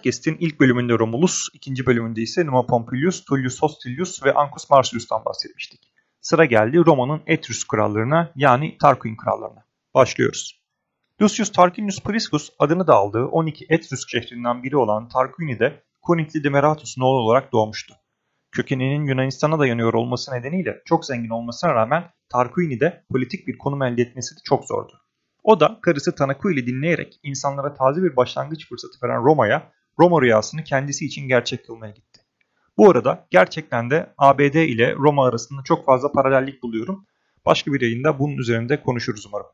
Podcast'in ilk bölümünde Romulus, ikinci bölümünde ise Numa Pompilius, Tullius Hostilius ve Ancus Marcius'tan bahsetmiştik. Sıra geldi Roma'nın Etrus krallarına yani Tarquin krallarına. Başlıyoruz. Lucius Tarquinius Priscus adını da aldığı 12 Etrus şehrinden biri olan Tarquini'de Konikli Demeratus'un oğlu olarak doğmuştu. Kökeninin Yunanistan'a dayanıyor olması nedeniyle çok zengin olmasına rağmen Tarquini'de politik bir konum elde etmesi de çok zordu. O da karısı Tanakuil'i dinleyerek insanlara taze bir başlangıç fırsatı veren Roma'ya Roma rüyasını kendisi için gerçek kılmaya gitti. Bu arada gerçekten de ABD ile Roma arasında çok fazla paralellik buluyorum. Başka bir yayında bunun üzerinde konuşuruz umarım.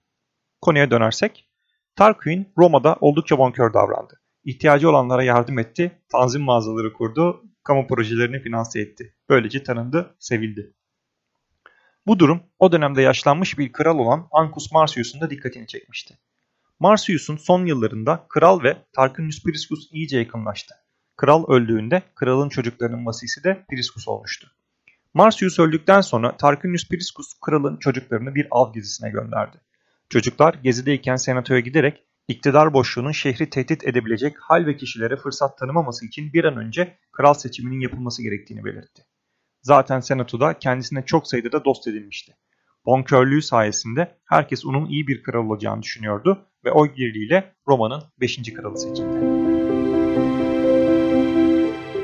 Konuya dönersek, Tarquin Roma'da oldukça bonkör davrandı. İhtiyacı olanlara yardım etti, tanzim mağazaları kurdu, kamu projelerini finanse etti. Böylece tanındı, sevildi. Bu durum o dönemde yaşlanmış bir kral olan Ancus Marcius'un da dikkatini çekmişti. Marcius'un son yıllarında kral ve Tarquinius Priscus iyice yakınlaştı. Kral öldüğünde kralın çocuklarının vasisi de Priscus olmuştu. Marcius öldükten sonra Tarquinius Priscus kralın çocuklarını bir av gezisine gönderdi. Çocuklar gezideyken senatoya giderek iktidar boşluğunun şehri tehdit edebilecek hal ve kişilere fırsat tanımaması için bir an önce kral seçiminin yapılması gerektiğini belirtti. Zaten senatoda kendisine çok sayıda da dost edilmişti. Bonkörlüğü sayesinde herkes onun iyi bir kral olacağını düşünüyordu ve oy birliğiyle Roma'nın 5. kralı seçildi.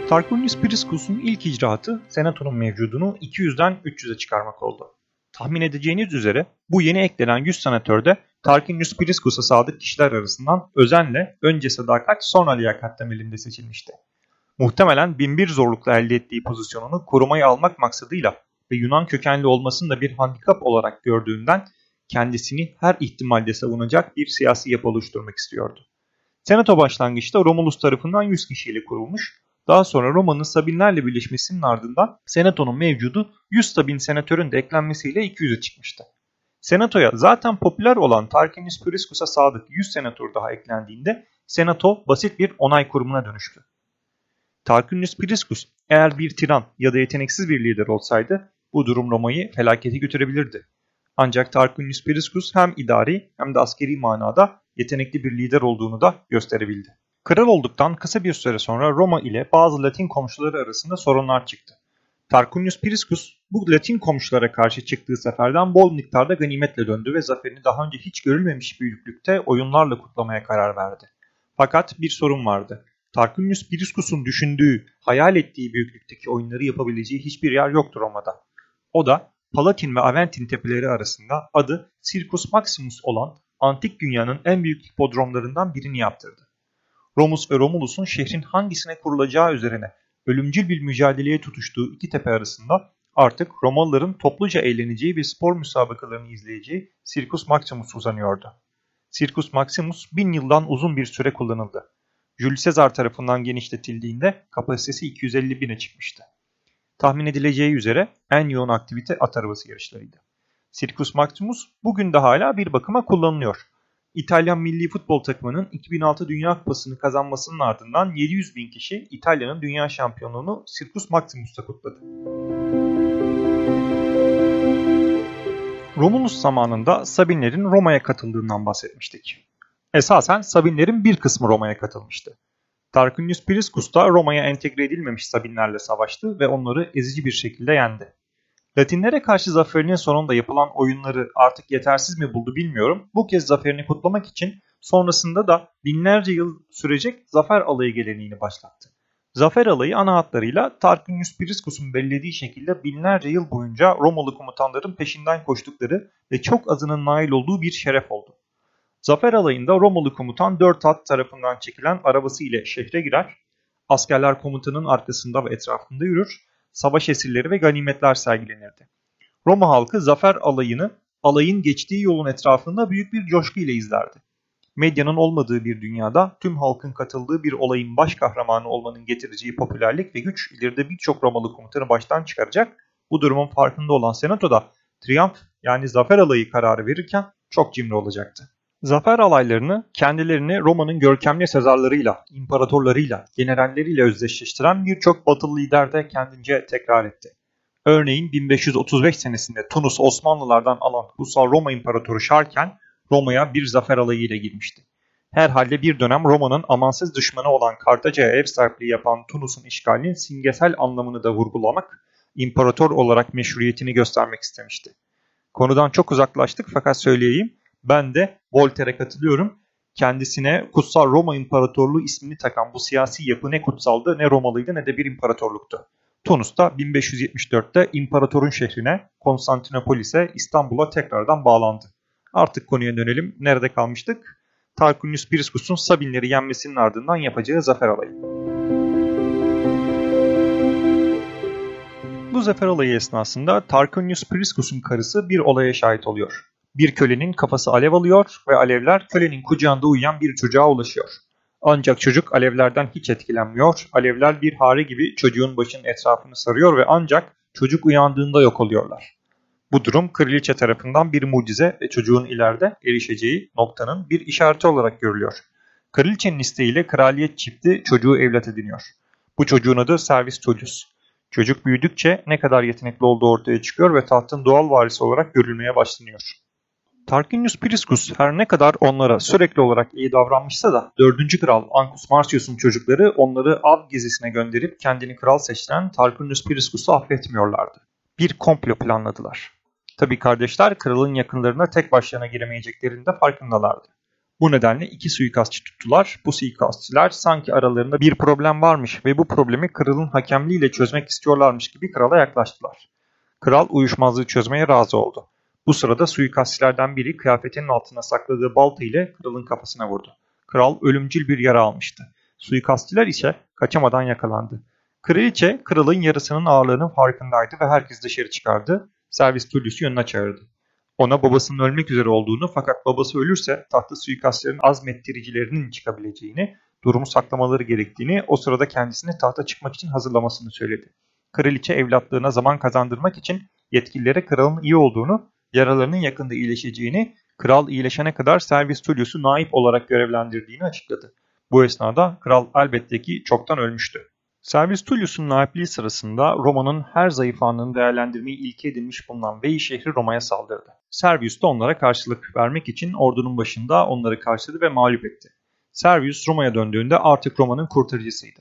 Tarquinius Priscus'un ilk icraatı senatonun mevcudunu 200'den 300'e çıkarmak oldu. Tahmin edeceğiniz üzere bu yeni eklenen 100 senatörde Tarquinius Priscus'a sadık kişiler arasından özenle önce sadakat sonra liyakat temelinde seçilmişti. Muhtemelen binbir zorlukla elde ettiği pozisyonunu korumayı almak maksadıyla ve Yunan kökenli olmasını da bir handikap olarak gördüğünden kendisini her ihtimalde savunacak bir siyasi yapı oluşturmak istiyordu. Senato başlangıçta Romulus tarafından 100 kişiyle kurulmuş, daha sonra Roma'nın Sabinlerle birleşmesinin ardından Senato'nun mevcudu 100 Sabin senatörün de eklenmesiyle 200'e çıkmıştı. Senato'ya zaten popüler olan Tarquinius Priscus'a sadık 100 senatör daha eklendiğinde Senato basit bir onay kurumuna dönüştü. Tarquinius Priscus eğer bir tiran ya da yeteneksiz bir lider olsaydı bu durum Roma'yı felakete götürebilirdi. Ancak Tarquinius Priscus hem idari hem de askeri manada yetenekli bir lider olduğunu da gösterebildi. Kral olduktan kısa bir süre sonra Roma ile bazı Latin komşuları arasında sorunlar çıktı. Tarquinius Priscus bu Latin komşulara karşı çıktığı seferden bol miktarda ganimetle döndü ve zaferini daha önce hiç görülmemiş büyüklükte oyunlarla kutlamaya karar verdi. Fakat bir sorun vardı. Tarquinius Priscus'un düşündüğü, hayal ettiği büyüklükteki oyunları yapabileceği hiçbir yer yoktur Roma'da. O da Palatin ve Aventin tepeleri arasında adı Circus Maximus olan antik dünyanın en büyük hipodromlarından birini yaptırdı. Romus ve Romulus'un şehrin hangisine kurulacağı üzerine ölümcül bir mücadeleye tutuştuğu iki tepe arasında artık Romalıların topluca eğleneceği ve spor müsabakalarını izleyeceği Circus Maximus uzanıyordu. Circus Maximus bin yıldan uzun bir süre kullanıldı. Jules Caesar tarafından genişletildiğinde kapasitesi 250 bine çıkmıştı. Tahmin edileceği üzere en yoğun aktivite at arabası yarışlarıydı. Circus Maximus bugün de hala bir bakıma kullanılıyor. İtalyan milli futbol takımının 2006 Dünya Kupası'nı kazanmasının ardından 700 bin kişi İtalya'nın dünya şampiyonluğunu Circus Maximus'ta kutladı. Romulus zamanında Sabinlerin Roma'ya katıldığından bahsetmiştik. Esasen Sabinlerin bir kısmı Roma'ya katılmıştı. Tarquinius Priscus da Roma'ya entegre edilmemiş Sabinlerle savaştı ve onları ezici bir şekilde yendi. Latinlere karşı zaferinin sonunda yapılan oyunları artık yetersiz mi buldu bilmiyorum. Bu kez zaferini kutlamak için sonrasında da binlerce yıl sürecek zafer alayı geleneğini başlattı. Zafer alayı ana hatlarıyla Tarquinius Priscus'un belirlediği şekilde binlerce yıl boyunca Romalı komutanların peşinden koştukları ve çok azının nail olduğu bir şeref oldu. Zafer alayında Romalı komutan dört at tarafından çekilen arabası ile şehre girer, askerler komutanın arkasında ve etrafında yürür, savaş esirleri ve ganimetler sergilenirdi. Roma halkı zafer alayını alayın geçtiği yolun etrafında büyük bir coşku ile izlerdi. Medyanın olmadığı bir dünyada tüm halkın katıldığı bir olayın baş kahramanı olmanın getireceği popülerlik ve güç ileride birçok Romalı komutanı baştan çıkaracak. Bu durumun farkında olan senatoda triumf yani zafer alayı kararı verirken çok cimri olacaktı. Zafer alaylarını kendilerini Roma'nın görkemli sezarlarıyla, imparatorlarıyla, generalleriyle özdeşleştiren birçok batılı lider de kendince tekrar etti. Örneğin 1535 senesinde Tunus Osmanlılardan alan Kutsal Roma İmparatoru Şarken Roma'ya bir zafer alayı ile girmişti. Herhalde bir dönem Roma'nın amansız düşmanı olan Kartaca'ya ev sahipliği yapan Tunus'un işgalinin simgesel anlamını da vurgulamak, imparator olarak meşruiyetini göstermek istemişti. Konudan çok uzaklaştık fakat söyleyeyim, ben de Voltaire'e katılıyorum. Kendisine Kutsal Roma İmparatorluğu ismini takan bu siyasi yapı ne kutsaldı ne Romalıydı ne de bir imparatorluktu. Tunus'ta 1574'te imparatorun şehrine Konstantinopolis'e İstanbul'a tekrardan bağlandı. Artık konuya dönelim. Nerede kalmıştık? Tarquinius Priscus'un Sabinleri yenmesinin ardından yapacağı zafer alayı. Bu zafer alayı esnasında Tarquinius Priscus'un karısı bir olaya şahit oluyor. Bir kölenin kafası alev alıyor ve alevler kölenin kucağında uyuyan bir çocuğa ulaşıyor. Ancak çocuk alevlerden hiç etkilenmiyor. Alevler bir hare gibi çocuğun başının etrafını sarıyor ve ancak çocuk uyandığında yok oluyorlar. Bu durum kraliçe tarafından bir mucize ve çocuğun ileride erişeceği noktanın bir işareti olarak görülüyor. Kraliçenin isteğiyle kraliyet çifti çocuğu evlat ediniyor. Bu çocuğun adı Servis Tullius. Çocuk büyüdükçe ne kadar yetenekli olduğu ortaya çıkıyor ve tahtın doğal varisi olarak görülmeye başlanıyor. Tarquinius Priscus her ne kadar onlara sürekli olarak iyi davranmışsa da 4. kral Ancus Marcius'un çocukları onları av gezisine gönderip kendini kral seçtiren Tarquinius Priscus'u affetmiyorlardı. Bir komplo planladılar. Tabi kardeşler kralın yakınlarına tek başlarına giremeyeceklerinin de farkındalardı. Bu nedenle iki suikastçı tuttular. Bu suikastçılar sanki aralarında bir problem varmış ve bu problemi kralın hakemliğiyle çözmek istiyorlarmış gibi krala yaklaştılar. Kral uyuşmazlığı çözmeye razı oldu. Bu sırada suikastçilerden biri kıyafetinin altına sakladığı balta ile kralın kafasına vurdu. Kral ölümcül bir yara almıştı. Suikastçiler ise kaçamadan yakalandı. Kraliçe kralın yarısının ağırlığının farkındaydı ve herkes dışarı çıkardı. Servis Tullius'u yanına çağırdı. Ona babasının ölmek üzere olduğunu fakat babası ölürse tahta suikastçilerin azmettiricilerinin çıkabileceğini, durumu saklamaları gerektiğini, o sırada kendisini tahta çıkmak için hazırlamasını söyledi. Kraliçe evlatlığına zaman kazandırmak için yetkililere kralın iyi olduğunu, yaralarının yakında iyileşeceğini, kral iyileşene kadar Servis Tullius'u naip olarak görevlendirdiğini açıkladı. Bu esnada kral elbette ki çoktan ölmüştü. Servis Tullius'un naipliği sırasında Roma'nın her zayıf anını değerlendirmeyi ilke edinmiş bulunan Veii şehri Roma'ya saldırdı. Servius da onlara karşılık vermek için ordunun başında onları karşıladı ve mağlup etti. Servius Roma'ya döndüğünde artık Roma'nın kurtarıcısıydı.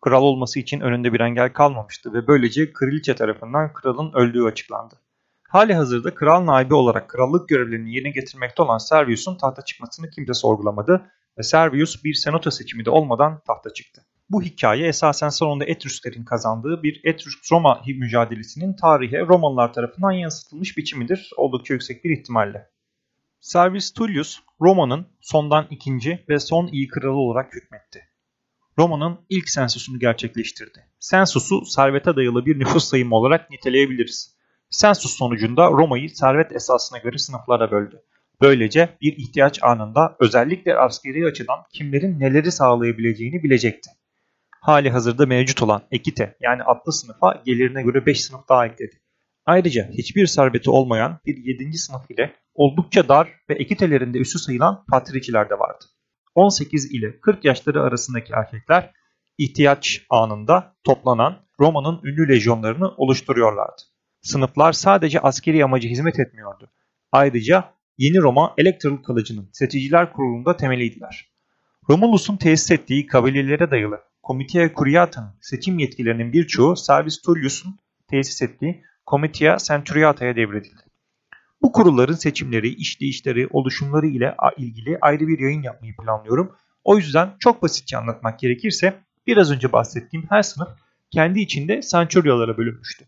Kral olması için önünde bir engel kalmamıştı ve böylece kraliçe tarafından kralın öldüğü açıklandı. Hali hazırda kral naibi olarak krallık görevlerini yerine getirmekte olan Servius'un tahta çıkmasını kimse sorgulamadı ve Servius bir senato seçimi de olmadan tahta çıktı. Bu hikaye esasen sonunda Etrüsklerin kazandığı bir Etrüsk-Roma mücadelesinin tarihe Romalılar tarafından yansıtılmış biçimidir oldukça yüksek bir ihtimalle. Servius Tullius, Roma'nın sondan ikinci ve son iyi kralı olarak hükmetti. Roma'nın ilk sensusunu gerçekleştirdi. Sensusu servete dayalı bir nüfus sayımı olarak niteleyebiliriz. Sensus sonucunda Roma'yı servet esasına göre sınıflara böldü. Böylece bir ihtiyaç anında özellikle askeri açıdan kimlerin neleri sağlayabileceğini bilecekti hali hazırda mevcut olan ekite yani atlı sınıfa gelirine göre 5 sınıf daha ekledi. Ayrıca hiçbir serveti olmayan bir 7. sınıf ile oldukça dar ve ekitelerinde üstü sayılan patriciler de vardı. 18 ile 40 yaşları arasındaki erkekler ihtiyaç anında toplanan Roma'nın ünlü lejyonlarını oluşturuyorlardı. Sınıflar sadece askeri amacı hizmet etmiyordu. Ayrıca yeni Roma Electoral Kılıcı'nın seçiciler kurulunda temeliydiler. Romulus'un tesis ettiği kabilelere dayalı Comitia Curiata'nın seçim yetkilerinin birçoğu Servis Tullius'un tesis ettiği Comitia Centuriata'ya devredildi. Bu kurulların seçimleri, işleyişleri, oluşumları ile ilgili ayrı bir yayın yapmayı planlıyorum. O yüzden çok basitçe anlatmak gerekirse biraz önce bahsettiğim her sınıf kendi içinde Centurialara bölünmüştü.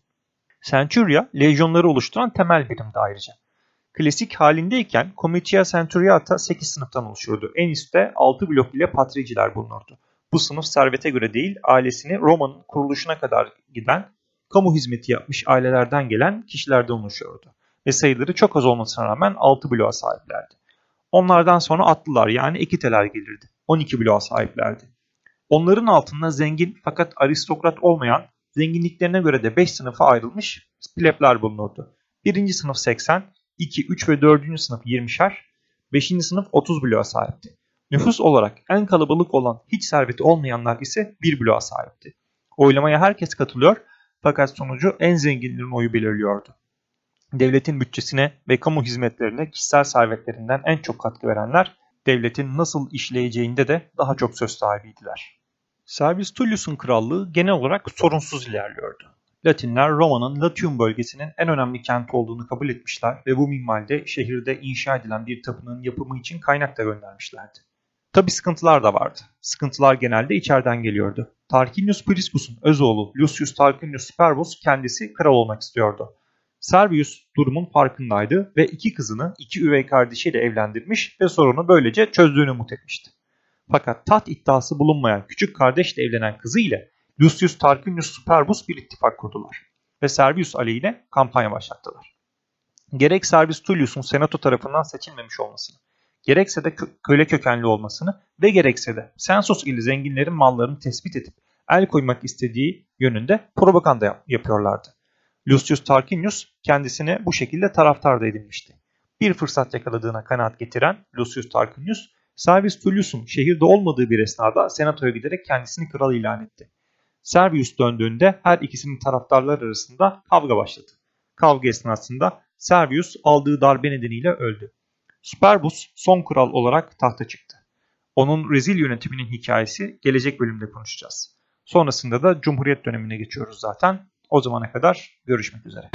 Centuria, lejyonları oluşturan temel birimdi ayrıca. Klasik halindeyken Comitia Centuriata 8 sınıftan oluşuyordu. En üstte 6 blok ile patriciler bulunurdu. Bu sınıf servete göre değil, ailesini Roma'nın kuruluşuna kadar giden, kamu hizmeti yapmış ailelerden gelen kişilerden oluşuyordu. Ve sayıları çok az olmasına rağmen 6 bloğa sahiplerdi. Onlardan sonra atlılar yani ekiteler gelirdi. 12 bloğa sahiplerdi. Onların altında zengin fakat aristokrat olmayan, zenginliklerine göre de 5 sınıfa ayrılmış plebler bulunurdu. 1. sınıf 80, 2, 3 ve 4. sınıf 20'şer, 5. sınıf 30 bloğa sahipti. Nüfus olarak en kalabalık olan hiç serveti olmayanlar ise bir bloğa sahipti. Oylamaya herkes katılıyor fakat sonucu en zenginlerin oyu belirliyordu. Devletin bütçesine ve kamu hizmetlerine kişisel servetlerinden en çok katkı verenler devletin nasıl işleyeceğinde de daha çok söz sahibiydiler. Servius Tullius'un krallığı genel olarak sorunsuz ilerliyordu. Latinler Roma'nın Latium bölgesinin en önemli kenti olduğunu kabul etmişler ve bu minvalde şehirde inşa edilen bir tapınağın yapımı için kaynak da göndermişlerdi. Tabi sıkıntılar da vardı. Sıkıntılar genelde içeriden geliyordu. Tarquinius Priscus'un öz oğlu Lucius Tarquinius Superbus kendisi kral olmak istiyordu. Servius durumun farkındaydı ve iki kızını iki üvey kardeşiyle evlendirmiş ve sorunu böylece çözdüğünü umut etmişti. Fakat taht iddiası bulunmayan küçük kardeşle evlenen kızı ile Lucius Tarquinius Superbus bir ittifak kurdular ve Servius aleyhine kampanya başlattılar. Gerek Servius Tullius'un senato tarafından seçilmemiş olmasını, gerekse de köle kökenli olmasını ve gerekse de Sensus ili zenginlerin mallarını tespit edip el koymak istediği yönünde propaganda yap yapıyorlardı. Lucius Tarquinius kendisini bu şekilde taraftar da edilmişti. Bir fırsat yakaladığına kanaat getiren Lucius Tarquinius, Servius Tullius'un şehirde olmadığı bir esnada senatoya giderek kendisini kral ilan etti. Servius döndüğünde her ikisinin taraftarlar arasında kavga başladı. Kavga esnasında Servius aldığı darbe nedeniyle öldü. Superbus son kral olarak tahta çıktı. Onun rezil yönetiminin hikayesi gelecek bölümde konuşacağız. Sonrasında da Cumhuriyet dönemine geçiyoruz zaten. O zamana kadar görüşmek üzere.